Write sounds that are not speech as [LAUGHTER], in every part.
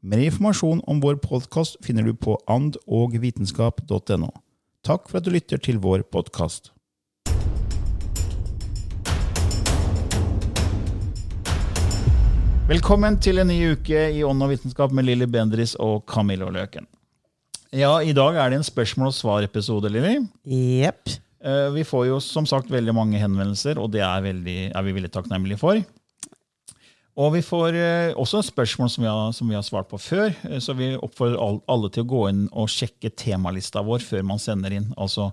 Mer informasjon om vår podkast finner du på andogvitenskap.no. Takk for at du lytter til vår podkast. Velkommen til en ny uke i Ånd og vitenskap med Lilly Bendris og Camillo Løken. Ja, I dag er det en spørsmål og svar-episode, Lilly. Jepp. Eh, Vi får jo som sagt veldig mange henvendelser, og det er, veldig, er vi veldig takknemlige for. Og vi får eh, også spørsmål som vi, har, som vi har svart på før, eh, så vi oppfordrer alle til å gå inn og sjekke temalista vår før man sender inn. Altså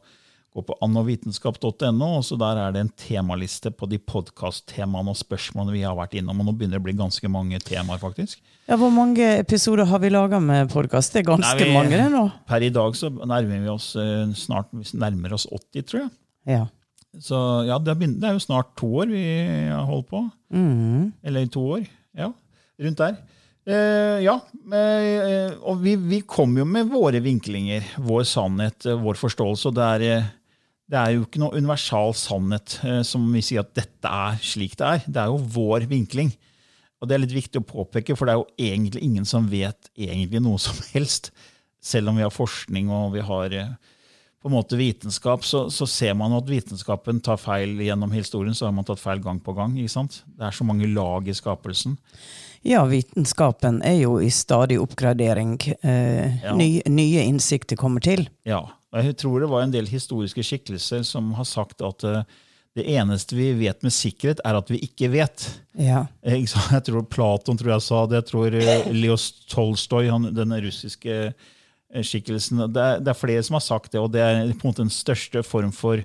gå på annovitenskap.no, og så der er det en temaliste på de podkast-temaene og spørsmålene vi har vært innom. Og nå begynner det å bli ganske mange temaer, faktisk. Ja, Hvor mange episoder har vi laga med podkast? Det er ganske Nei, vi- mange, det nå. Per i dag så nærmer vi oss eh, snart vi nærmer oss 80, tror jeg. Ja. Så ja, det er, det jo snart to år vi har holdt på. Mm. Eller to år. Ja, rundt der. Eh, ja, eh, og vi, vi kommer jo med våre vinklinger, vår sannhet, eh, vår forståelse. og det er, det er jo ikke noe universal sannhet som vi sier at dette er slik det er. Det er jo vår vinkling. Og det er litt viktig å påpeke, for det er jo egentlig ingen som vet egentlig noe som helst. Selv om vi har forskning og vi har på en måte vitenskap, så, så ser man at vitenskapen tar feil gjennom historien. så har man tatt feil gang på gang. ikke sant? Det er så mange lag i skapelsen. ja, vitenskapen er jo i stadig oppgradering. Eh, Ja. ny, nye innsikter kommer til. Ja, og Jeg tror det var en del historiske skikkelser som har sagt at eh, det eneste vi vet med sikkerhet, er at vi ikke vet. Ja. Eh? Jeg tror Platon tror jeg sa det. Jeg tror eh, Leos Tolstoy, han, den russiske eh, skikkelsen det er, det er flere som har sagt det, og det er på en måte den største form for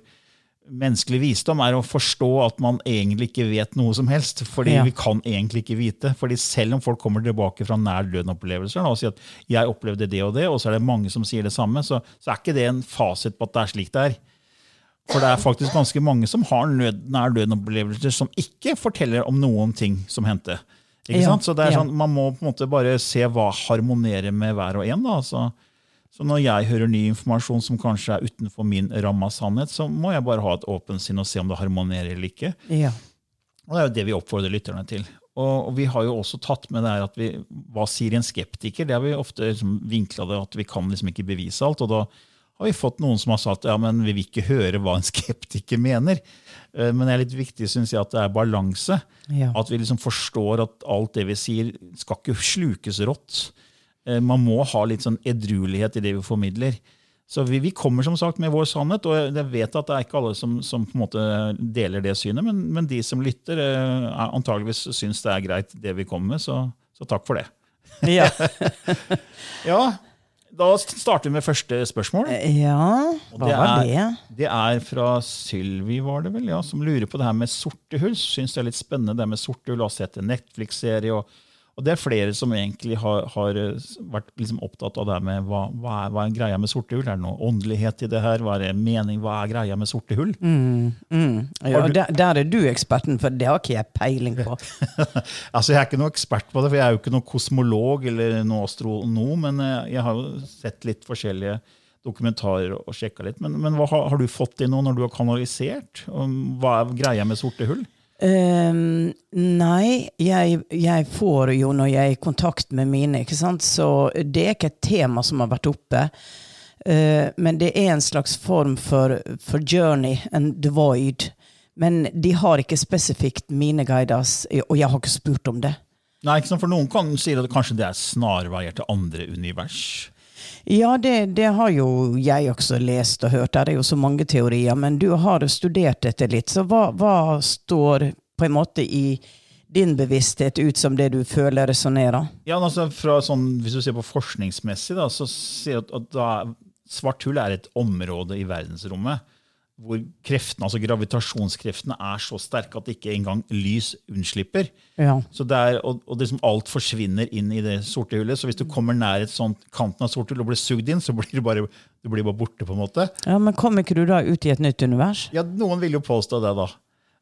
menneskelig visdom er å forstå at man egentlig ikke vet noe som helst. Fordi Ja. vi kan egentlig ikke vite. Fordi selv om folk kommer tilbake fra nær døden-opplevelser og sier at 'jeg opplevde det og det', og så er det mange som sier det samme, så, så er ikke det en fasit på at det er slik det er. For det er faktisk ganske mange som har nær døden-opplevelser som ikke forteller om noen ting som hendte. Ikke sant? Så det er sånn, Man må på en måte bare se hva harmonerer med hver og en. da, så så når jeg hører ny informasjon som kanskje er utenfor min ramme av sannhet, så må jeg bare ha et åpent sinn og se om det harmonerer eller ikke. ja. Og det er jo det vi oppfordrer lytterne til. Og, vi har jo også tatt med det her at vi, hva sier en skeptiker? Det har vi ofte liksom vinkla det at vi kan liksom ikke bevise alt. Og da har vi fått noen som har sagt ja, men vi vil ikke høre hva en skeptiker mener. Eh, Men det er litt viktig synes jeg, at det er balanse. Ja. At vi liksom forstår at alt det vi sier, skal ikke slukes rått. Eh, Man må ha litt sånn edruelighet i det vi formidler. Så vi, vi kommer som sagt med vår sannhet, og jeg vet at det er ikke alle som, som på en måte deler det synet, men, men de som lytter, eh, er antageligvis syns det er greit, det vi kommer med. Så, så takk for det. [LAUGHS] Ja. [LAUGHS] Ja, Da starter vi med første spørsmål. ja. Og Hva var det? Det er fra Sylvi, var det vel, ja, som lurer på det her med sorte hull. Syns det er litt spennende det med sorte hull. Har sett en Netflix-serie. Og, og det er flere som egentlig har, har eh, vært liksom opptatt av det her med hva, hva, er, hva er greia med sorte hull. Er det noe åndelighet i det her? Hva er det mening? Hva er greia med sorte hull? Mm, mm. Ja, du- der, der er du eksperten, for det har ikke jeg peiling på. [LAUGHS] Altså, Jeg er ikke noe ekspert på det, for jeg er jo ikke noen kosmolog eller noe astronom, men eh, jeg har jo sett litt forskjellige dokumentarer og sjekka litt. Men, men hva, har, har du fått i noe når du har kanalisert? Hva er greia med sorte hull? Ehm, nei, jeg, jeg får jo når jeg er i kontakt med mine, ikke sant? så det er ikke et tema som har vært oppe. Uh, men det er en slags form for, for journey the void. Men de har ikke spesifikt mine guides, og jeg har ikke spurt om det. Nei, ikke sant? For Noen kan si at kanskje det er snarveier til andre univers. Ja, det, det, har jo jeg også lest og hørt. Det er jo så mange teorier. Men du har studert dette litt. Så hva, hva står på en måte i din bevissthet ut som det du føler resonnerer? Ja, altså sånn, Hvis du ser på forskningsmessig, da, så sier du at, at da, svart hull er et område i verdensrommet hvor kreftene, altså gravitasjonskreftene er så sterke at ikke engang lys unnslipper. Ja. Er, og, og liksom alt forsvinner inn i det sorte hullet. Så hvis du kommer nær et sånt kanten av sorte hull og blir sugd inn, så blir du bare, du blir bare borte. på en måte. Ja, Men kommer ikke du da ut i et nytt univers? Ja, Noen vil jo påstå det, da.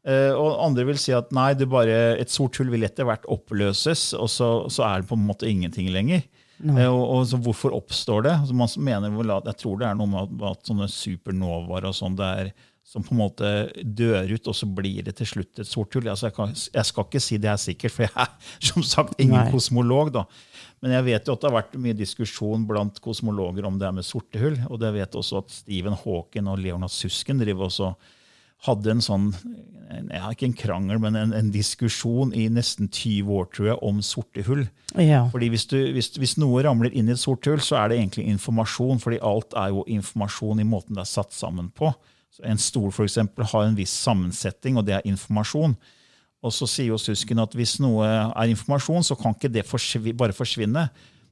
Uh, og andre vil si at nei, bare, et sort hull vil etter hvert oppløses, og så, så er det på en måte ingenting lenger. Uh, og, så Hvorfor oppstår det? Altså, man mener Jeg tror det er noe med at, at sånne supernovaer og sånn, det er som på en måte dør ut, og så blir det til slutt et sort hull. Altså, jeg, kan, jeg, skal ikke si det er sikkert, for jeg er [LAUGHS] som sagt ingen Nei. kosmolog. da. Men jeg vet jo at det har vært mye diskusjon blant kosmologer om det er med sorte hull. Og det vet også at Stephen Hawking og Leonard Susken driver også hadde en sånn ja, ikke en krangel, men en, en, diskusjon i nesten 20 år tror jeg, om sorte hull. Ja. Fordi hvis, du, hvis, hvis, noe ramler inn i et sort hull, så er det egentlig informasjon. fordi alt er jo informasjon i måten det er satt sammen på. Så en stol for eksempel, har en viss sammensetning, og det er informasjon. Og så sier jo Susken at hvis noe er informasjon, så kan ikke det forsvi bare forsvinne.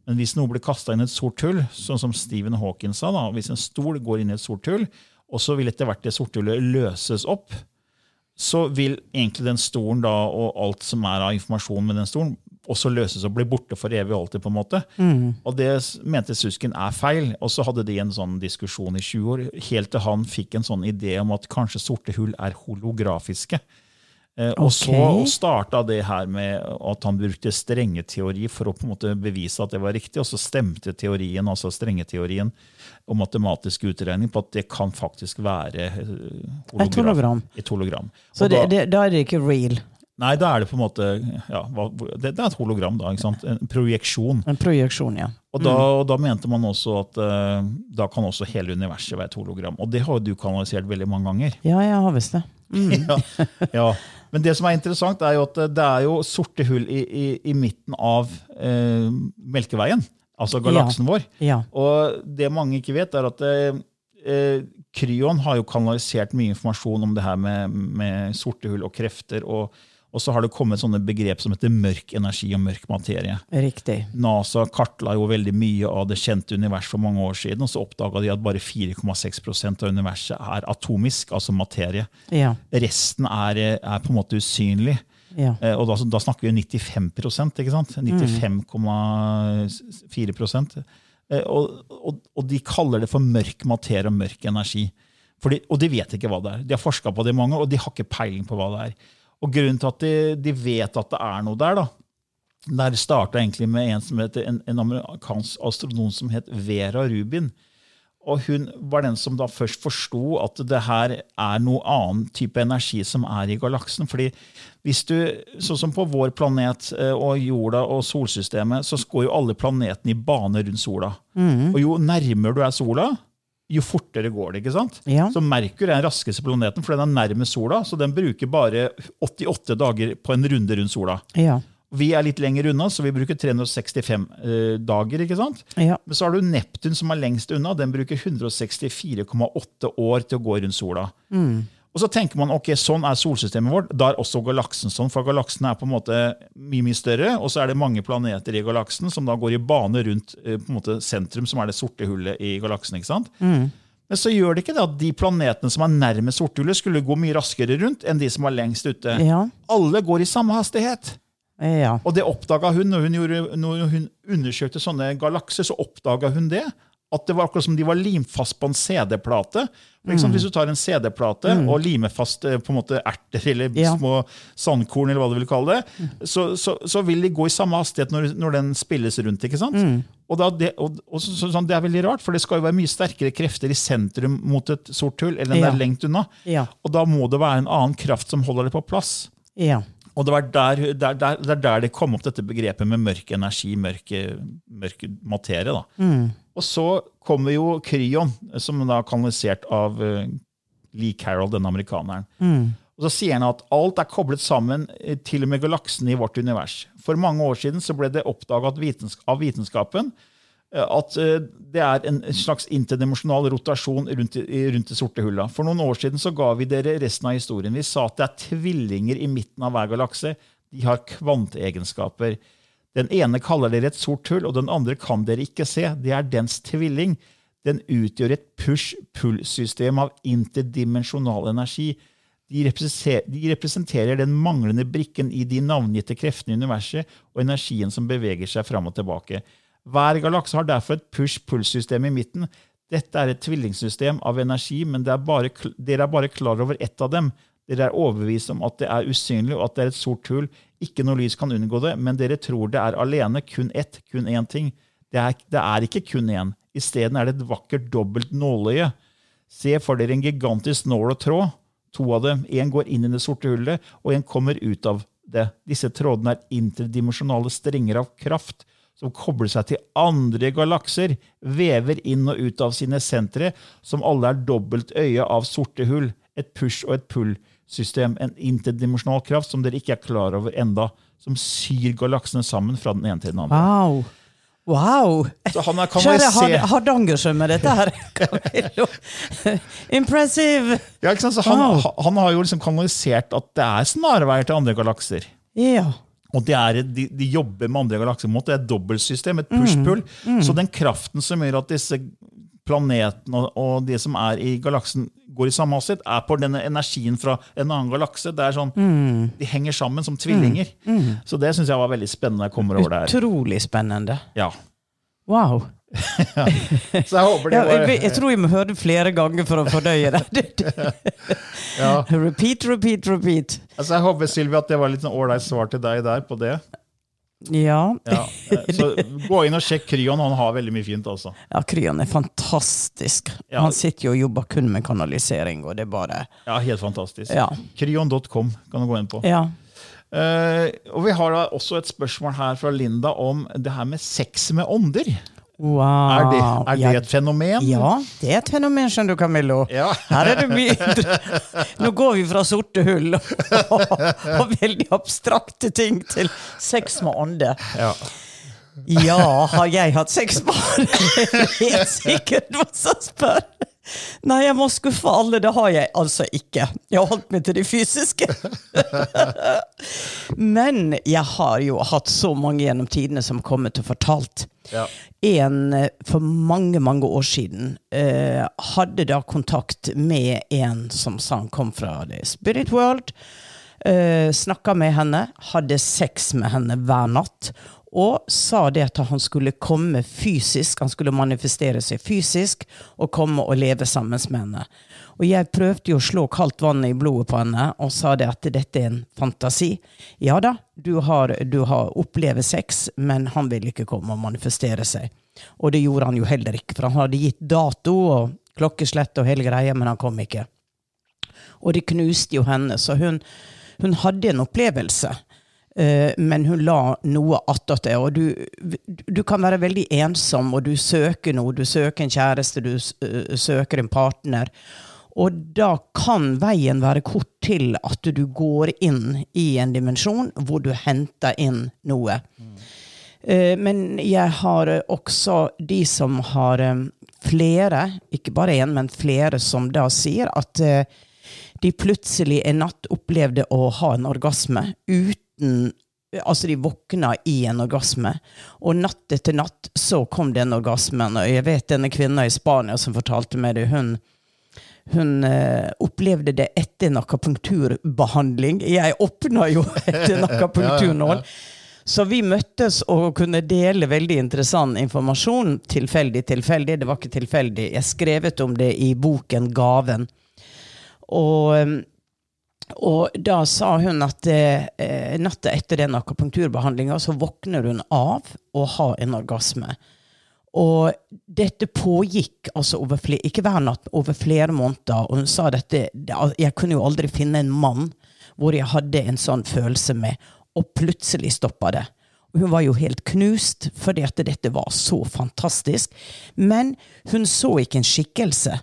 Men hvis noe blir kasta inn i et sort hull, sånn som Stephen Hawking sa, da, hvis en stol går inn i et sort hull, og så vil etter hvert det sorte hullet løses opp, så vil egentlig den stolen da, og alt som er av informasjon med den stolen, også løses og bli borte for evig og alltid. på en måte. Mm. Og det mente Susken er feil. Og så hadde de en sånn diskusjon i 20 år, helt til han fikk en sånn idé om at kanskje sorte hull er holografiske. Eh, og så starta det her med at han brukte strengeteori for å på en måte bevise at det var riktig, og så stemte teorien, altså strengeteorien og matematisk utregning på at det kan faktisk være hologram, et hologram. Et hologram. Så det, da, det, da, er det ikke real? Nei, da er det på en måte ja, det, er et hologram. da, ikke sant? En projeksjon. En projeksjon, ja. Og da, mm. og da, mente man også at uh, da kan også hele universet være et hologram. Og det har jo du kanalisert veldig mange ganger. Ja, jeg har visst det. Mm. [LAUGHS] ja, ja. Men det som er interessant, er jo at det er jo sorte hull i, i, i midten av eh, Melkeveien. Altså galaksen ja. vår. Ja. Og det mange ikke vet, er at eh, Kryon har jo kanalisert mye informasjon om det her med, med sorte hull og krefter. og og så har det kommet sånne begrep som heter mørk energi og mørk materie. Riktig. NASA kartla jo veldig mye av det kjente universet for mange år siden, og så oppdaga de at bare 4,6% av universet er atomisk, altså materie. Ja. Resten er, er, på en måte usynlig. Ja. Eh, og da, da, snakker vi 95 ikke sant? 95,4 eh, og, og, og, de kaller det for mørk materie og mørk energi. Fordi, og de vet ikke hva det er. De har forska på det mange og de har ikke peiling på hva det er. Og grunnen til at de, de vet at det er noe der, da, der starta egentlig med en, som heter, en, en amerikansk astronom som het Vera Rubin. Og hun var den som da først forsto at det her er noe annen type energi som er i galaksen. fordi hvis du, Sånn som på vår planet eh, og jorda og solsystemet, så går jo alle planetene i bane rundt sola. Mm. Og jo nærmere du er sola, jo fortere går det. ikke sant? Ja. Så Merkur er den raskeste planeten, for den er nærmest sola. Så den bruker bare 88 dager på en runde rundt sola. Ja. Vi er litt lenger unna, så vi bruker 365 eh, dager. ikke sant? Ja. Men så har du Neptun, som er lengst unna. Den bruker 164,8 år til å gå rundt sola. Mm. Og så tenker man ok, sånn er solsystemet vårt. Da er også galaksen sånn, for galaksen er på en måte mye mye større. Og så er det mange planeter i galaksen som da går i bane rundt eh, måte sentrum, som er det sorte hullet i galaksen. ikke sant? Mm. Men så gjør det ikke det at de planetene som er nærmest sorthullet, skulle gå mye raskere rundt enn de som var lengst ute. Ja. Alle går i samme hastighet. Ja. Og det oppdaga hun når hun, gjorde, når hun undersøkte sånne galakser. så oppdaga hun det, At det var akkurat som de var limt fast på en CD-plate. Mm. Hvis du tar en CD-plate mm. og limer fast eh, på en måte erter eller Ja. små sandkorn, eller hva du vil kalle det, så, så, så vil de gå i samme hastighet når, når den spilles rundt. ikke sant? Og, da, det, og, og så, så, sånn, det er veldig rart, for det skal jo være mye sterkere krefter i sentrum mot et sort hull enn Ja. der lengt unna. Ja. Og da må det være en annen kraft som holder det på plass. Ja. Og det var der, der, der, er der det kom opp dette begrepet med mørk energi, mørk, mørk materie. Da. Mm. Og så kommer jo Kryon, som da er kanalisert av eh, Lee Carroll, denne amerikaneren. Mm. Og så sier han at alt er koblet sammen, eh, til og med galaksene i vårt univers. For mange år siden så ble det vitens av vitenskapen at eh, det er en slags interdimensjonal rotasjon rundt, rundt det sorte hullet. For noen år siden så ga vi dere resten av historien. Vi sa at det er tvillinger i midten av hver galakse. De har kvanteegenskaper. Den ene kaller dere et sort hull, og den andre kan dere ikke se. Det er dens tvilling. Den utgjør et push-pull-system av interdimensjonal energi. De representerer den manglende brikken i de navngitte kreftene i universet og energien som beveger seg fram og tilbake. Hver galakse har derfor et push-pull-system i midten. Dette er et tvillingsystem av energi, men er bare, dere er bare klar over ett av dem. Dere er overbevist om at det er usynlig og at det er et sort hull. Ikke noe lys kan unngå det, men dere tror det er alene, kun ett, kun én ting. Det er, det er ikke kun én. Isteden er det et vakkert dobbelt nåløye. Se for dere en gigantisk nål og tråd. To av dem. Én går inn i det sorte hullet, og en kommer ut av det. Disse trådene er interdimensjonale strenger av kraft som kobler seg til andre galakser, vever inn og ut av sine sentre, som alle er dobbelt øye av sorte hull. Et push- og et pull-system. En interdimensjonal kraft som dere ikke er klar over enda, som syr galaksene sammen fra den ene til den andre. Wow. Wow! Så han er Kjære Hard- kanalisert Hardangersøm med dette her. [LAUGHS] Impressive! ja, han, Wow. han har jo liksom kanalisert at det er snarveier til andre galakser. Ja. Og det er, de, de jobber med andre galakser mot det er et dobbeltsystem, et push-pull. Så den kraften som gjør at disse planetene og, og det som er i galaksen, går i samme hastighet, er på denne energien fra en annen galakse. Det er sånn, De henger sammen som tvillinger. Så det syns jeg var veldig spennende. jeg kommer over der. Utrolig spennende. Ja. Wow. Så jeg håper det Ja, jeg, jeg tror jeg må høre det flere ganger for å fordøye det. [LAUGHS] ja. Repeat, repeat, repeat. altså, Jeg håper Sylvia, at det var litt sånn ålreit svar til deg der på det. Ja. Ja. Så gå inn og sjekk Kryon. Han har veldig mye fint. Også. ja Kryon er fantastisk. Ja. Han sitter jo og jobber kun med kanalisering, og det er bare Ja, Helt fantastisk. Ja. Kryon.com kan du gå inn på. Ja. Uh, og vi har da også et spørsmål her fra Linda om det her med sex med ånder. Wow. Er det, er det et fenomen? ja, det er et fenomen, skjønner du, Camillo. Ja. Her er det mye Nå går vi fra sorte hull og, og veldig abstrakte ting til sex med ånde. Ja. Ja, har jeg hatt sex med ånde? Helt sikkert hva som spør. Nei, jeg må skuffe alle. Det har jeg altså ikke. Jeg har holdt meg til det fysiske. Men jeg har jo hatt så mange gjennom tidene som har kommet og fortalt. Ja. En eh, for mange, mange år siden eh, hadde da kontakt med en som sa han kom fra The Spirit World. Eh, Snakka med henne, hadde sex med henne hver natt. Og sa det at han skulle komme fysisk, han skulle manifestere seg fysisk og komme og leve sammen med henne. Og jeg prøvde jo å slå kaldt vann i blodet på henne og sa det at dette er en fantasi. Ja da, du har, du har opplevd sex, men han vil ikke komme og manifestere seg. Og det gjorde han jo heller ikke, for han hadde gitt dato og klokkeslett og hele greia, men han kom ikke. Og det knuste jo henne, så hun, hun hadde en opplevelse. eh, men hun la noe attåt det. Og du, du kan være veldig ensom, og du søker noe. Du søker en kjæreste, du eh, søker en partner. Og da kan veien være kort til at du går inn i en dimensjon hvor du henter inn noe. Mm. Men jeg har eh, også de som har eh, flere, ikke bare én, men flere, som da sier at de plutselig en natt opplevde å ha en orgasme uten Altså, de våkna i en orgasme, og natt etter natt så kom den orgasmen. Og jeg vet denne kvinna i Spania som fortalte meg det, hun hun eh, opplevde det etter en akupunkturbehandling. Jeg åpna jo [LAUGHS] etter en akupunkturnål. Så vi møttes og kunne dele veldig interessant informasjon. Tilfeldig, tilfeldig. Det var ikke tilfeldig. Jeg skrevet om det i boken 'Gaven'. Og, eh, og da sa hun at eh, natta etter den akupunkturbehandlinga så våkner hun av å ha en orgasme. Og dette pågikk altså over flere, ikke hver natt, over flere måneder. Og hun sa dette Jeg kunne jo aldri finne en mann hvor jeg hadde en sånn følelse med, og plutselig stoppa det. Og hun var jo helt knust fordi at dette var så fantastisk. Men hun så ikke en skikkelse.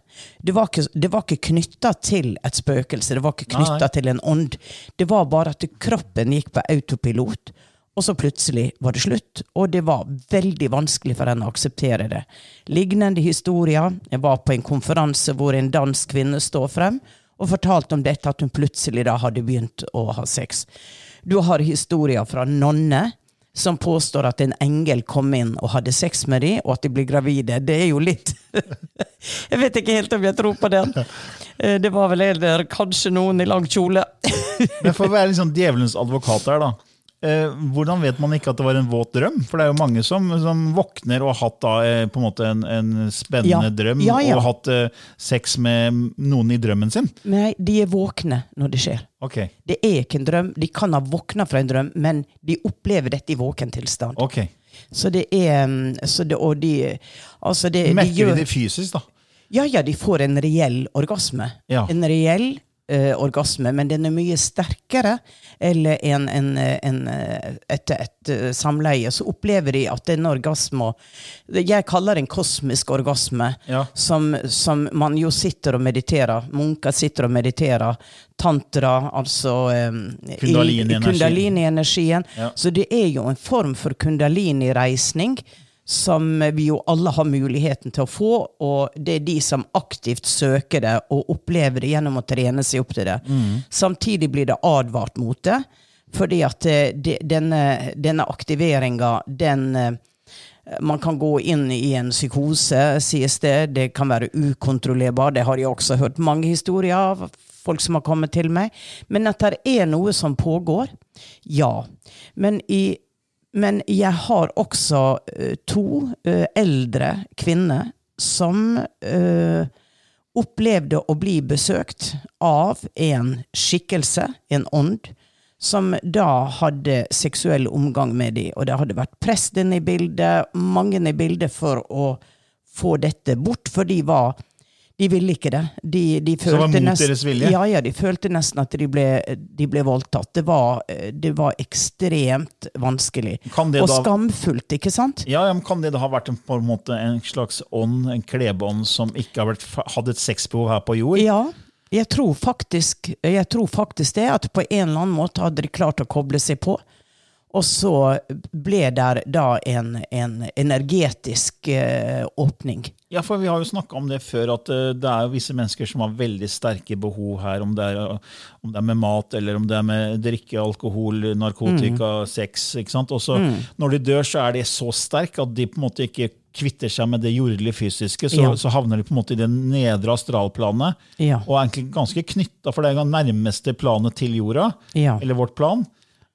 Det var ikke, det var ikke knytta til et spøkelse, det var ikke knytta til en ånd. Det var bare at kroppen gikk på autopilot. Og så plutselig var det slutt, og det var veldig vanskelig for henne å akseptere det. Lignende historier. Jeg var på en konferanse hvor en dansk kvinne står frem og fortalte om dette, at hun plutselig da hadde begynt å ha sex. Du har historier fra nonner som påstår at en engel kom inn og hadde sex med dem, og at de blir gravide. Det er jo litt [LAUGHS] Jeg vet ikke helt om jeg tror på den. Eh, Det var vel heller kanskje noen i lang kjole. Men for å være liksom djevelens advokat her, da. Eh, hvordan vet man ikke at det var en våt drøm? For det er jo mange som, som våkner og har hatt da, eh, på en måte en, en spennende Ja. drøm Ja, ja. og hatt eh, sex med noen i drømmen sin. Nei, de er våkne når det skjer. Okay. Det er ikke en drøm. De kan ha våkna fra en drøm, men de opplever dette i våken tilstand. Okay. Så det er mm, så det, Og de Altså, det, de Merker gjør de det fysisk, da? Ja, ja, de får en reell orgasme. En reell eh, orgasme, men den er mye sterkere. Eller en, en, en, eh, etter et eh, samleie så opplever de at denne orgasmen Jeg kaller det en kosmisk orgasme. Ja. Som, som man jo sitter og mediterer. Munker sitter og mediterer. Tantra, altså eh, Kundalini-energien. Kundalini-energien. Ja. Så det er jo en form for kundalini-reisning som vi jo alle har muligheten til å få, og det er de som aktivt søker det og opplever det gjennom å trene seg opp til det. Samtidig blir det advart mot det, fordi at eh, det, denne, denne aktiveringa, den eh, man kan gå inn i en psykose, sies det. Det kan være ukontrollerbar. Det har jeg også hørt mange historier av folk som har kommet til meg. Men at det er noe som pågår, ja. Men, i, men jeg har også uh, to uh, eldre kvinner som uh, opplevde å bli besøkt av en skikkelse, en ånd, som da hadde seksuell omgang med dem. Og det hadde vært presten i bildet, mange i bildet for å få dette bort, for de var de ville ikke det. De, de det var følte mot nesten, deres vilje? Ja, ja, de følte nesten at de ble, de ble voldtatt. Det var, eh, det var ekstremt vanskelig. Og da- skamfullt, ikke sant? Ja, ja, men Kan det da ha vært en, på en måte en slags ånd, en klebånd, som ikke har vært, hatt et sexbehov her på jord? Ja, jeg tror, faktisk, jeg tror faktisk det. At på en eller annen måte hadde de klart å koble seg på. Og så ble der da en, en energetisk eh, åpning. Ja, for vi har jo snakka om det før, at eh, det er jo visse mennesker som har veldig sterke behov her, om det er, om det er med mat, eller om det er med drikke, alkohol, narkotika, sex. ikke sant? Og så når de dør, så er de så sterke at de på en måte ikke kvitter seg med det jordelige fysiske, så, Ja. så havner de på en måte i det nedre astralplanet, Ja. og er egentlig ganske knytta, for det er det nærmeste planet til jorda, Ja. eller vårt plan.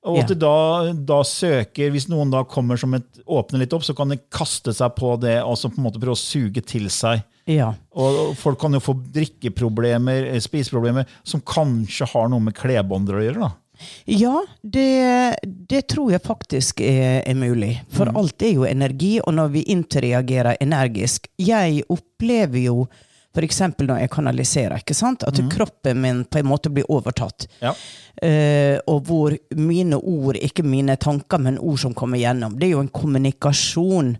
Og at Ja. da, da søker, Hvis noen da kommer som et åpner litt opp, så kan de kaste seg på det og på en måte prøve å suge til seg. ja. Og folk kan jo få drikkeproblemer, eh, spiseproblemer, som kanskje har noe med klebånder å gjøre. da. Ja, det, det tror jeg faktisk er, er mulig. For alt er jo energi, og når vi interreagerer energisk Jeg opplever jo f.eks. når jeg kanaliserer, ikke sant? at kroppen min på en måte blir overtatt. Ja. Uh, og hvor mine ord, ikke mine tanker, men ord som kommer gjennom. Det er jo en kommunikasjon.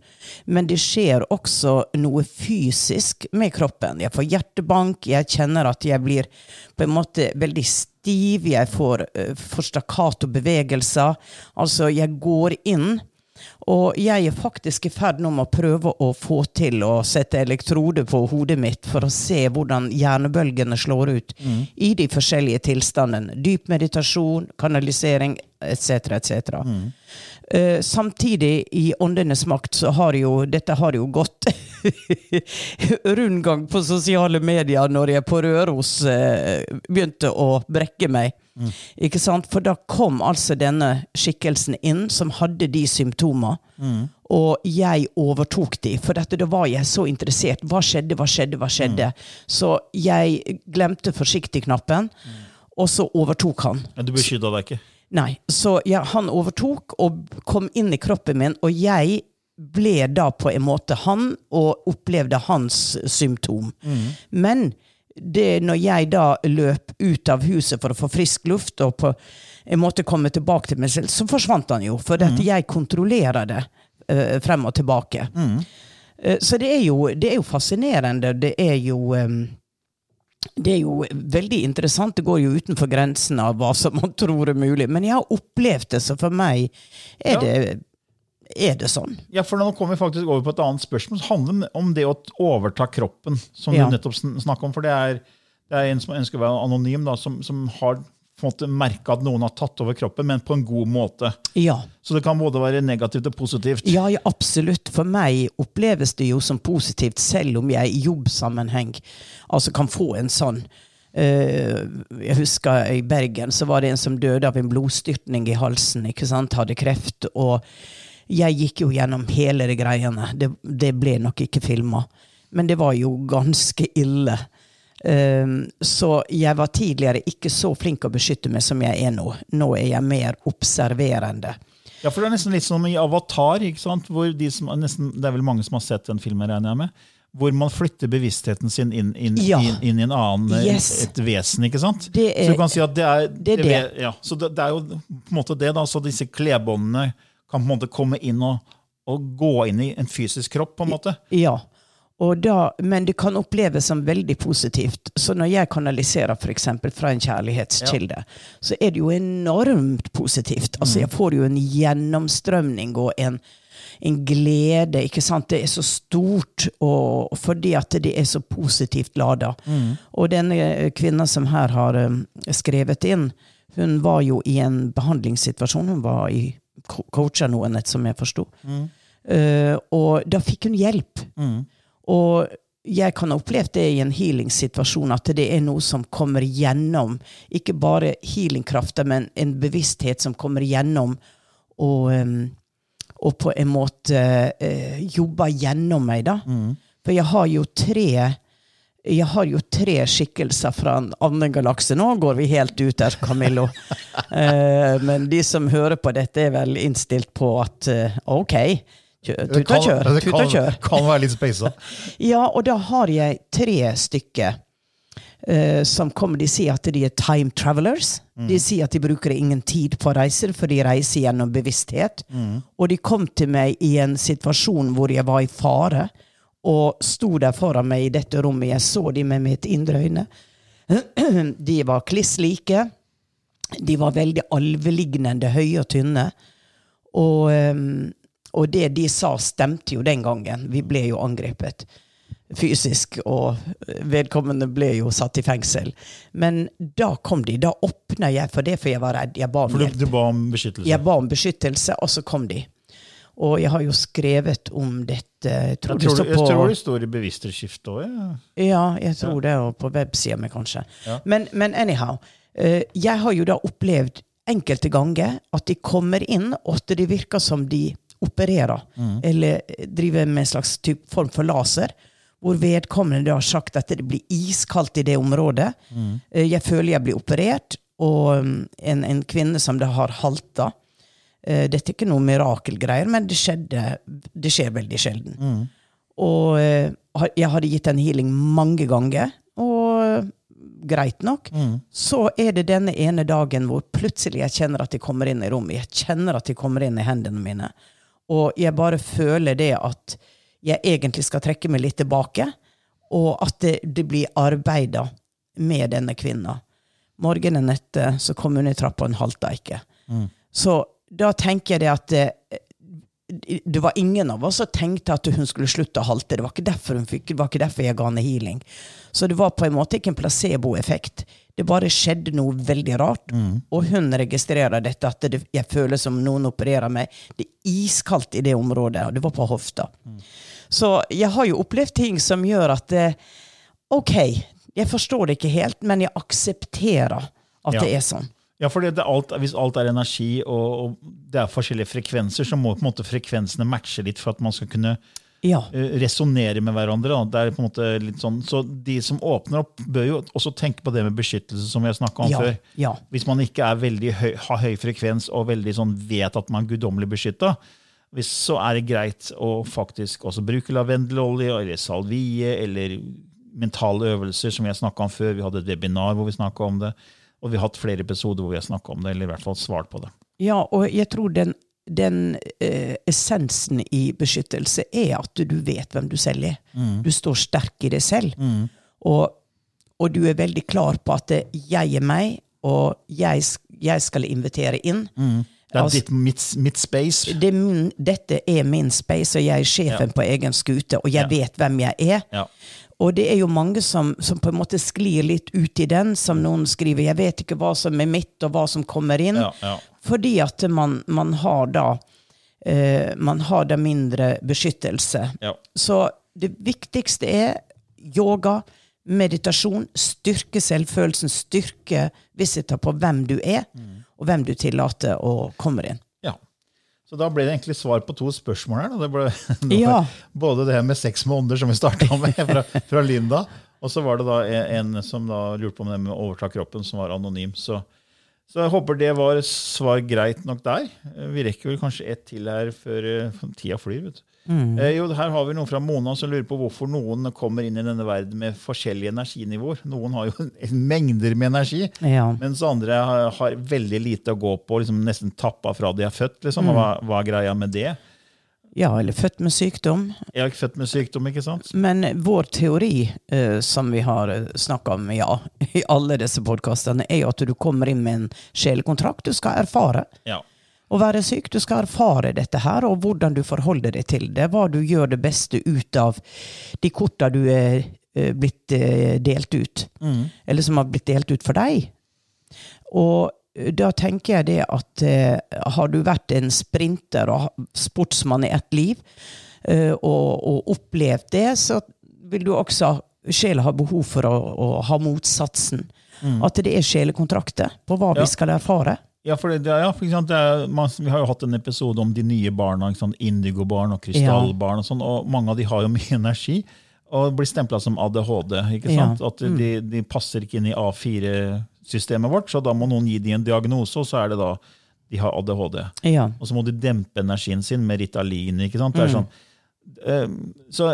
Men det skjer også noe fysisk med kroppen. Jeg får hjertebank, jeg kjenner at jeg blir på en måte veldig stiv, jeg får, uh, får bevegelser. Altså, jeg går inn. Og jeg er faktisk i ferd nå med å prøve å få til å sette elektrode på hodet mitt for å se hvordan hjernebølgene slår ut i de forskjellige tilstandene. Dyp meditasjon, kanalisering etc. etc. Eh, samtidig, i åndenes makt, så har jo dette har jo gått [LAUGHS] rundgang på sosiale medier når jeg på Røros eh, begynte å brekke meg. Ikke sant? For da kom altså denne skikkelsen inn, som hadde de symptomer. Og jeg overtok de, for dette, da var jeg så interessert. Hva skjedde, hva skjedde, hva skjedde? Så jeg glemte forsiktig-knappen, og så overtok han. Men du beskytta deg ikke. Nei, så ja, han overtok og kom inn i kroppen min, og jeg ble da på en måte han, og opplevde hans symptom. Men det når jeg da løp ut av huset for å få frisk luft, og på en måte komme tilbake til meg selv, så forsvant han jo. For at jeg kontrollerer det uh, frem og tilbake. Eh, så det er, jo, det er jo fascinerende. Det er jo em, det er jo veldig interessant. Det går jo utenfor grensen av hva som man tror er mulig. Men jeg har opplevd det, så for meg er, Ja. det, er det sånn. Ja, for Nå kommer vi faktisk over på et annet spørsmål. Det handler om det å overta kroppen, som Ja. du nettopp sn- snakket om. For det er, det er en som ønsker å være anonym, da, som, som har på en måte merke at noen har tatt over kroppen, men på en god måte. Ja. Så det kan både være negativt og positivt. Ja, ja, absolutt. For meg oppleves det jo som positivt, selv om jeg i jobbsammenheng altså kan få en sånn eh, Jeg husker i Bergen så var det en som døde av en blodstyrtning i halsen. ikke sant, Hadde kreft. Og jeg gikk jo gjennom hele de greiene. Det, det ble nok ikke filma. Men det var jo ganske ille. Um, så jeg var tidligere ikke så flink å beskytte meg som jeg er nå. Nå er jeg mer observerende. Ja, for Det er nesten litt som i Avatar. ikke sant? Hvor de som, nesten, det er vel mange som har sett den filmen, regner jeg med. Hvor man flytter bevisstheten sin inn, inn, Ja. inn, inn i en annen, eh, Yes. et vesen. ikke sant? Er- så du kan si at det er det er det. Ja, så det, det er jo på en måte det. da, Så disse klebåndene kan på en måte komme inn og, og gå inn i en fysisk kropp. på en måte. Ja, da, men det kan oppleves som veldig positivt. Så når jeg kanaliserer f.eks. fra en kjærlighetskilde, så er det jo enormt positivt. Altså Jeg får jo en gjennomstrømning og en, en glede. ikke sant? Det er så stort og, fordi at det er så positivt lada. Og denne kvinna som her har um, skrevet inn, hun var jo i en behandlingssituasjon. Hun var i co- coacha noen, som jeg forsto. Eh, og da fikk hun hjelp. Og jeg kan ha opplevd det i en healing-situasjon, at det er noe som kommer gjennom. Ikke bare healingkrafta, men en bevissthet som kommer gjennom og, em, og på en måte uh, jobber gjennom meg, da. For jeg har jo tre jeg har jo tre skikkelser fra en annen galakse. Nå går vi helt ut der, Camillo. uh, [LAUGHS] men de som hører på dette, er vel innstilt på at uh, OK, tut og kjør. det kan, kjør. kan være litt speisa. [LAUGHS] Ja, og da har jeg tre stykker Uh, som kommer. De sier at de er time travelers. De sier at de bruker ingen tid på reiser, for de reiser gjennom bevissthet. Og de kom til meg i en situasjon hvor jeg var i fare, og sto der foran meg i dette rommet. Jeg så de med mitt indre øyne. [CLEARS THROAT] De var kliss like. De var veldig alvelignende, høye og tynne. Og, ehm, og det de sa, stemte jo den gangen. Vi ble jo angrepet fysisk, og vedkommende ble jo satt i fengsel. Men da kom de. Da åpna jeg for det, for jeg var redd. Jeg ba om For du, du ba om beskyttelse. Jeg ba om beskyttelse, og så kom de. Og jeg har jo skrevet om dette Jeg tror, jeg, tror, jeg tror det står i bevissthetsskiftet òg. Ja. ja, jeg tror det, og på websida mi, kanskje. Ja. Men, men anyhow. eh, jeg har jo da opplevd enkelte ganger at de kommer inn, og at det virker som de opererer. Eller driver med en slags typ form for laser. Hvor vedkommende har sagt at det blir iskaldt i det området. Mm. jeg føler jeg blir operert, og mm, en, en kvinne som det har halta. Eh, dette er ikke noe mirakelgreier, men det skjedde Det skjer veldig sjelden. Og eh, jeg hadde gitt en healing mange ganger, og eh, greit nok. Så er det denne ene dagen hvor plutselig jeg kjenner at de kommer inn i rommet. Jeg kjenner at de kommer inn i hendene mine. Og jeg bare føler det at jeg egentlig skal trekke meg litt tilbake, og at det, det blir arbeida med denne kvinna. Morgenen etter så kom hun i trappa, og hun halta ikke. Så da tenker jeg det at det, det var ingen av oss som tenkte at hun skulle slutte å halte. Det var ikke derfor hun fikk, det var ikke derfor jeg ga henne healing. Så det var på en måte ikke en placeboeffekt. Det bare skjedde noe veldig rart. Og hun registrerer dette, at det, jeg føler som noen opererer meg. Det er iskaldt i det området, og det var på hofta. Så jeg har jo opplevd ting som gjør at det, OK, jeg forstår det ikke helt, men jeg aksepterer at Ja. det er sånn. Ja, for alt, Hvis alt er energi og, og det er forskjellige frekvenser, så må på en måte frekvensene matche litt for at man skal kunne Ja. uh, resonnere med hverandre. Det er på en måte litt sånn, så De som åpner opp, bør jo også tenke på det med beskyttelse, som vi har snakka om Ja, før. ja. Hvis man ikke er høy, har høy frekvens og veldig sånn vet at man er guddommelig beskytta, så er det greit å faktisk også bruke lavendelolje eller salvie eller mentale øvelser, som vi har snakka om før. Vi hadde et webinar hvor vi snakka om det. Og vi har hatt flere episoder hvor vi har snakka om det, eller i hvert fall svart på det. Ja, og jeg tror den, den eh, essensen i beskyttelse er at du vet hvem du selv er. Du står sterk i deg selv. Og, og du er veldig klar på at jeg er meg, og jeg, jeg skal invitere inn. Det er Altså- ditt, mitt, mitt space. Det dette er min space, og jeg er sjefen Ja. på egen skute, og jeg Ja. vet hvem jeg er. Ja. Og det er jo mange som, som på en måte sklir litt ut i den, som noen skriver 'jeg vet ikke hva som er mitt, og hva som kommer inn'. Ja, ja. Fordi at man, man har da eh, man har da mindre beskyttelse. Ja. Så det viktigste er yoga, meditasjon, styrke selvfølelsen, styrke visita på hvem du er, og hvem du tillater å komme inn. Så da ble det egentlig svar på to spørsmål her. Det ble, [LAUGHS] det Ja. Både det her med seks måneder, som vi starta med [LAUGHS] fra, fra Linda, og så var det da en, en som da lurte på om det med å overta kroppen, som var anonym. Så, så jeg håper det var svar greit nok der. Vi rekker vel kanskje ett til her før eh, tida flyr. vet du. Eh, jo, her har vi noen fra Mona som lurer på hvorfor noen kommer inn i denne verden med forskjellige energinivåer. Noen har jo mengder med energi, Ja. mens andre har, har veldig lite å gå på, liksom nesten tappa fra de er født. Liksom. Og Hva, hva er greia med det? ja, eller født med sykdom. Jeg er ikke født med sykdom, ikke sant? Men vår teori, eh, som vi har snakka om ja, [LAUGHS] i alle disse podkastene, er jo at du kommer inn med en sjelekontrakt. Du skal erfare Ja. Å være syk. Du skal erfare dette her, og hvordan du forholder deg til det. Hva du gjør det beste ut av de korta du er eh, blitt eh, delt ut. Eller som har blitt delt ut for deg. Og eh, da tenker jeg det at har du vært en sprinter og sportsmann i ett liv, og, og opplevd det, så vil du også Sjela har behov for å, å ha motsatsen. At det er sjelekontrakter på hva Ja. vi skal erfare. Ja, for det, ja, for eksempel, det er, man, Vi har jo hatt en episode om de nye barna. Sånn, sant? Indigobarn og krystallbarn. Og sånn, og mange av de har jo [LAUGHS] mye energi og blir stempla som ADHD. ikke Ja. At de, de passer ikke inn i A4-systemet vårt, så da må noen gi dem en diagnose, og så er det da de har ADHD. Ja. Og så må de dempe energien sin med Ritalin. ikke sant? Det er sånn, eh, så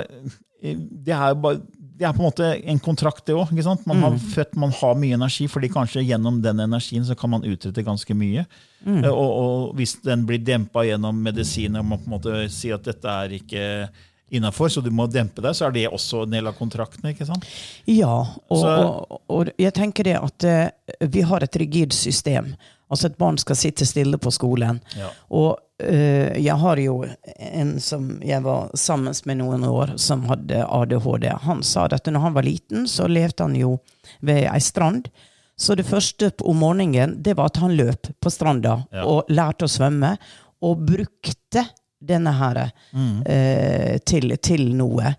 eh, det er jo bare det er på en måte en kontrakt, det òg. Man, har født, man har mye energi, fordi kanskje gjennom den energien så kan man utrette ganske mye. Mm. Og, og hvis den blir dempa gjennom medisiner, og man på en måte sier at dette er ikke innafor, så du må dempe deg, så er det også en del av kontrakten. ikke sant? Ja, og, og, og jeg tenker det at uh, vi har et rigid system. Altså et barn skal sitte stille på skolen. Ja. Og uh, jeg har jo en som jeg var sammen med noen år, som hadde ADHD. Han sa at når han var liten, så levde han jo ved ei strand. Så det første om morgenen, det var at han løp på stranda Ja. og lærte å svømme. Og brukte denne her eh, til, til noe.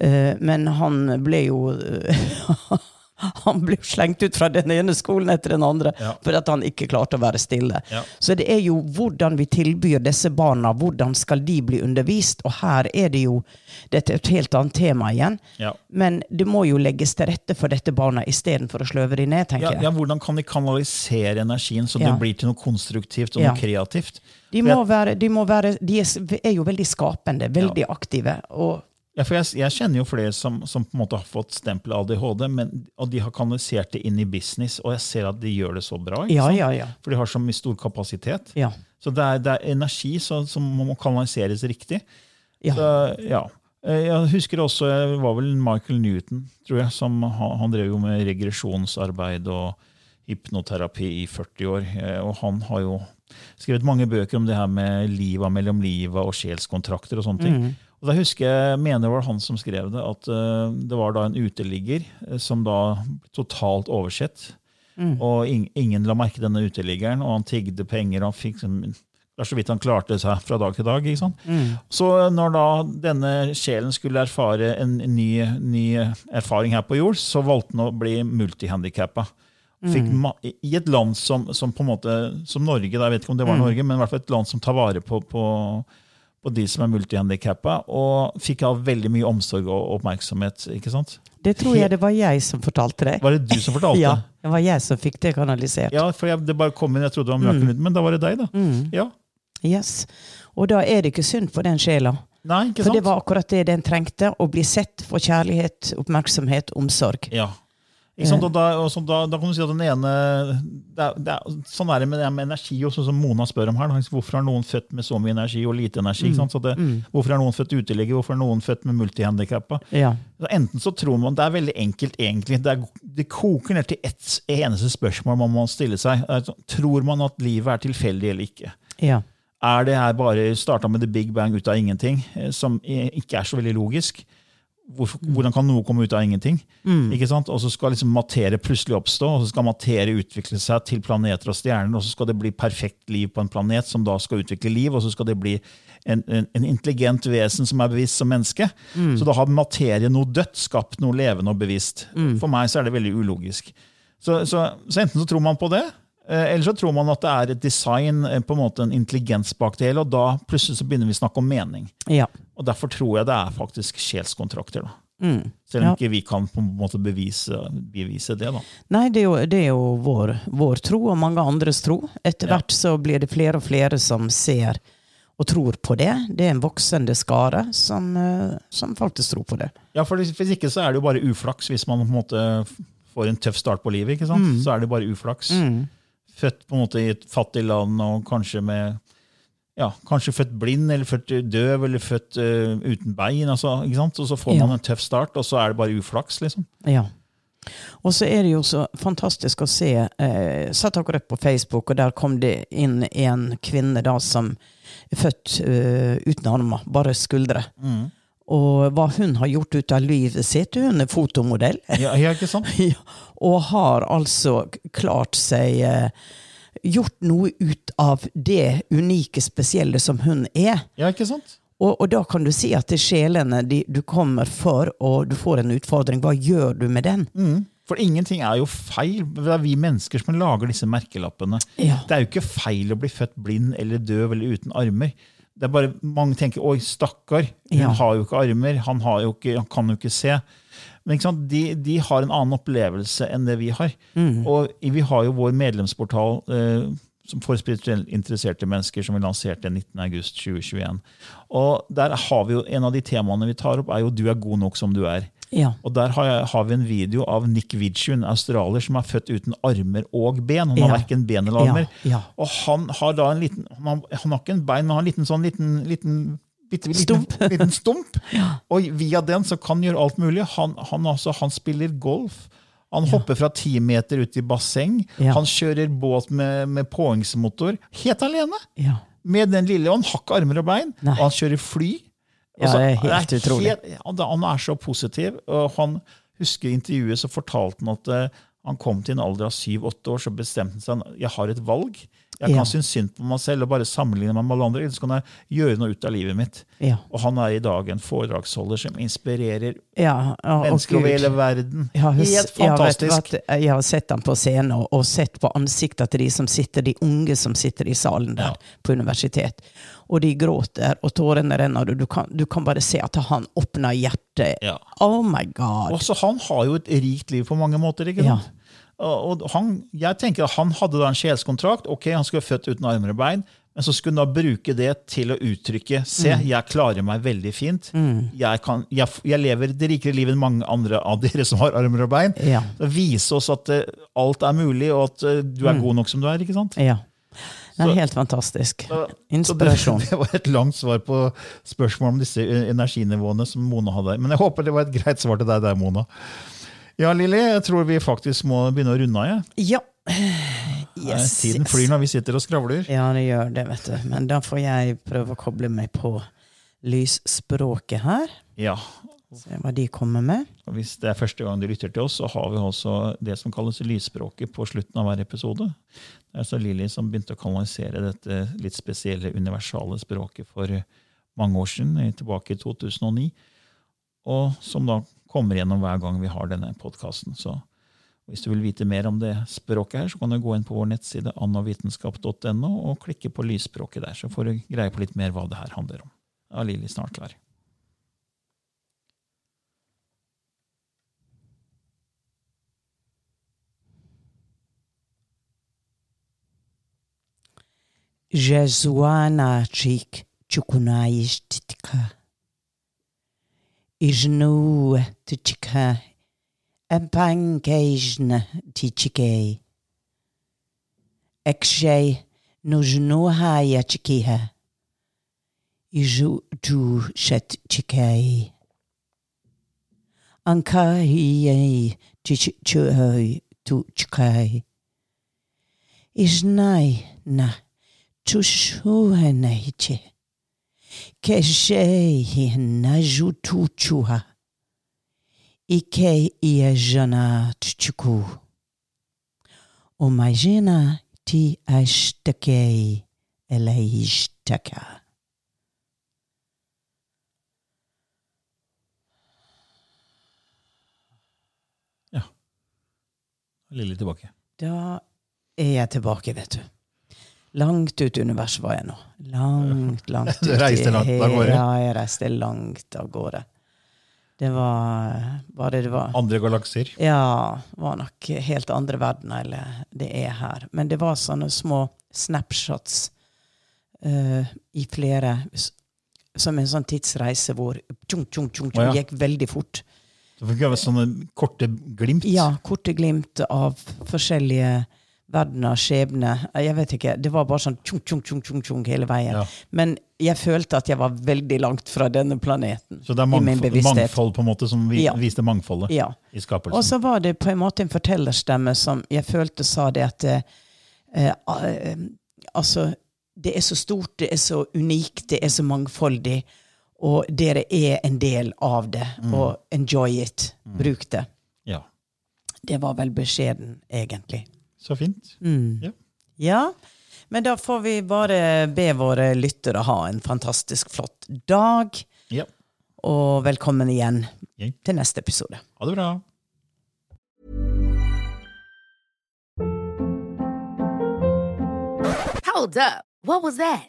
Eh, men han ble jo [LAUGHS] [LAUGHS] Han ble slengt ut fra den ene skolen etter den andre Ja. fordi han ikke klarte å være stille. Ja. Så det er jo hvordan vi tilbyr disse barna, hvordan skal de bli undervist? Og her er det jo Dette er et helt annet tema igjen. Ja. Men det må jo legges til rette for dette barna istedenfor å sløve de ned, tenker jeg. ja, Hvordan kan vi kanalisere energien så det blir til noe konstruktivt og noe kreativt? De, må være, de, må være, de er, er jo veldig skapende, veldig aktive. Og Ja, for jeg, jeg kjenner jo flere som, som på en måte har fått stempel ADHD, men, og de har kanalisert det inn i business, og jeg ser at de gjør det så bra. ja, ja, ja. For de har så mye stor kapasitet. Ja. Så det er, det er energi så, som må kanaliseres riktig. ja. Så, ja. Eh, Jeg husker også, det var vel Michael Newton, tror jeg, som han, drev jo med regresjonsarbeid og hypnoterapi i 40 år. eh, Og han har jo skrevet mange bøker om det her med liva mellom liva og sjelskontrakter og sånne ting. Og da husker jeg, mener det var han som skrev det, at eh, det var da en uteligger eh, som da ble totalt oversett. Og ing, ingen la merke denne uteliggeren, og han tigde penger. og han fikk Det er så vidt han klarte seg fra dag til dag. ikke sant? Så når da denne sjelen skulle erfare en ny, ny erfaring her på jord, så valgte han å bli multihandikappa. Ma I et land som, som på en måte, som Norge, da, jeg vet ikke om det var Norge, men i hvert fall et land som tar vare på, på, på de som er multihandikappa, og fikk av veldig mye omsorg og oppmerksomhet. ikke sant? Det tror jeg det var jeg som fortalte deg. Var det du som fortalte? [LAUGHS] Ja, det var jeg som fikk det kanalisert. Ja, for jeg, det bare kom inn, jeg trodde det var Mirakel Newton, men da var det deg, da. Ja. Yes. Og da er det ikke synd for den sjela. Nei, ikke sant? For det var akkurat det den trengte. Å bli sett for kjærlighet, oppmerksomhet, omsorg. Ja. Da, og da, da kan du si at den ene det er, det er, Sånn er det med, det med energi, og sånn som Mona spør om her. Hvorfor er noen født med så mye energi og lite energi? Ikke sant? Så det, Hvorfor er noen født uteligger? Hvorfor er noen født med multihandikappa? Ja. Enten så tror man Det er veldig enkelt, egentlig. Det, er, det koker ned til ett eneste spørsmål man må stille seg. Det sånn, Tror man at livet er tilfeldig eller ikke? ja. Er det her bare starta med the big bang ut av ingenting, eh, som ikke er så veldig logisk? Hvordan kan noe komme ut av ingenting? Ikke sant? Og så skal liksom materie plutselig oppstå, og så skal materie utvikle seg til planeter og stjerner, og så skal det bli perfekt liv på en planet som da skal utvikle liv, og så skal det bli en, en, en intelligent vesen som er bevisst som menneske. Så da har materie noe dødt skapt noe levende og bevisst. For meg så er det veldig ulogisk. Så, så, så enten så tror man på det, eller så tror man at det er et design, eh, på en måte en intelligens bak det hele, og da plutselig så begynner vi å snakke om mening. ja. Og Derfor tror jeg det er faktisk sjelskontrakter. da. Mm. Selv om Ja. ikke vi kan på en måte bevise, bevise det. da. Nei, det er jo, det er jo vår, vår tro og mange andres tro. Etter Ja. hvert så blir det flere og flere som ser og tror på det. Det er en voksende skare som, eh, som faktisk tror på det. Ja, for Hvis ikke så er det jo bare uflaks hvis man på en måte får en tøff start på livet. ikke sant? Så er det bare uflaks. Født på en måte i et fattig land og kanskje med ja, kanskje født blind eller født døv eller født uh, uten bein. Altså? Og så får Ja. man en tøff start, og så er det bare uflaks. liksom. Ja. Og så er det jo så fantastisk å se eh, Satt akkurat på Facebook, og der kom det inn en kvinne da som er født uh, uten armer, bare skuldre. Og hva hun har gjort ut av livet sitt Hun er fotomodell. Ja, ikke sant? [LAUGHS] Ja, og har altså klart seg eh, Gjort noe ut av det unike, spesielle som hun er. Ja, ikke sant? Og, og da kan du si at det er sjelene de, du kommer for, og du får en utfordring. Hva gjør du med den? Mm. For ingenting er jo feil. Det er vi mennesker som lager disse merkelappene. Ja. Det er jo ikke feil å bli født blind eller døv eller uten armer. Det er bare Mange tenker 'oi, stakkar', hun Ja. har jo ikke armer, han, har jo ikke, han kan jo ikke se. Men ikke? De, de har en annen opplevelse enn det vi har. Og vi har jo vår medlemsportal eh, som for spirituelt interesserte mennesker, som vi lanserte 19.8.2021. Og der har vi jo, En av de temaene vi tar opp, er jo 'du er god nok som du er'. Ja. Og Der har, jeg, har vi en video av Nick Vidju, en australier som er født uten armer og ben. Han har Ja. verken ben eller armer. Ja. Og han har da en liten Han har, han har ikke en bein, men han har en liten sånn liten, liten liten Stump. [LAUGHS] Liten stump. [LAUGHS] Og via den så kan han gjøre alt mulig. Han, han, altså, han spiller golf. Han hopper fra ti meter ut i basseng. Han kjører båt med, med påhengsmotor. Helt alene! ja. Med den lille, og Han har ikke armer og bein. Nei. Og han kjører fly. Ja, Altså, det er helt utrolig. helt- han er så positiv. og han husker I intervjuet så fortalte han at uh, han kom til en alder av syv-åtte år, så bestemte han seg jeg har et valg. Jeg kan Ja. synes synd på meg selv og bare sammenligne meg med alle andre, så kan jeg gjøre noe ut av livet mitt. Ja. Og han er i dag en foredragsholder som inspirerer Ja, ja, og mennesker over hele verden. Jeg har, Helt jeg, fantastisk. hva, jeg har sett ham på scenen og, sett på ansiktet til de som sitter, de unge som sitter i salen der på universitet. Og de gråter, og tårene renner. og Du kan, du kan bare se at han åpner hjertet. Ja. Oh my God. Også han har jo et rikt liv på mange måter. ikke Ja. sant? Og han, jeg tenker at Han hadde da en sjelskontrakt. ok, Han skulle være født uten armer og bein. Men så skulle han da bruke det til å uttrykke Se, Mm. jeg klarer meg veldig fint. Jeg, kan, jeg, jeg lever det rikere livet enn mange andre av dere som har armer og bein. Ja. Så Vise oss at uh, alt er mulig, og at uh, du Mm. er god nok som du er. ikke sant? ja. Det Så- er helt fantastisk. Inspirasjon. Så det, [LAUGHS] det var et langt svar på spørsmål om disse eh, energinivåene som Mona hadde. Men jeg håper det var et greit svar til deg der, Mona. Ja, Lilly, jeg tror vi faktisk må begynne å runde av. Ja. Yes, Tiden yes. flyr når vi sitter og skravler. Ja, det gjør det, vet du. Men da får jeg prøve å koble meg på lysspråket her. Ja, Se hva de kommer med. og Hvis det er første gang du lytter til oss, så har vi også det som kalles lysspråket på slutten av hver episode. Det er så Lilly som begynte å kanalisere dette litt spesielle universale språket for mange år siden, eh, tilbake i 2009. Og som da kommer gjennom hver gang vi har denne podkasten. Hvis du vil vite mer om det språket her, så kan du gå inn på vår nettside annovitenskap.no og klikke på lysspråket der, så får du greie på litt mer hva det her handler om. Da er Lilly snart klar. Jesuana chik chukunaishtika. Ijnu tichika. Empankejne tichikei. Ekshay nujnu haya chikiha. Iju tu shet chikei. Ankai chichuhoi tu chikai. Isnai na tushuheneiche. Keshei na jutuchua. Ike iejana tchuku. Umajina ti ashtakei eleishtaka. Lille tilbake. Da er jeg tilbake, vet du. Langt ut i universet var jeg nå. Langt, [LAUGHS] langt ut. Du reiste langt av gårde? Ja, jeg reiste langt av gårde. Det var hva det var Andre galakser. Ja, var nok helt andre verdener eller det er her. Men det var sånne små snapshots uh, i flere Som en sånn tidsreise hvor tjung, tjung, tjung, tjung, gikk veldig fort. Det fikk være sånne korte glimt. Ja, korte glimt av forskjellige verdener, skjebne. Jeg vet ikke. Det var bare sånn tjung, tjung, tjung, tjung, tjung hele veien. Ja. Men jeg følte at jeg var veldig langt fra denne planeten. Så det er mangfold, mangfold på en måte som vi, Ja. viste mangfoldet Ja. i skapelsen. Og så var det på en måte en fortellerstemme som jeg følte sa det at eh, eh, Altså, det er så stort, det er så unikt, det er så mangfoldig, og dere er en del av det. Og enjoy it. Bruk det. ja. Det var vel beskjeden, egentlig. Så fint. Mm. Ja. Ja, men da får vi bare be våre lyttere ha en fantastisk flott dag, Ja. og velkommen igjen Ja. til neste episode. Ha det bra. Hold up. What was that?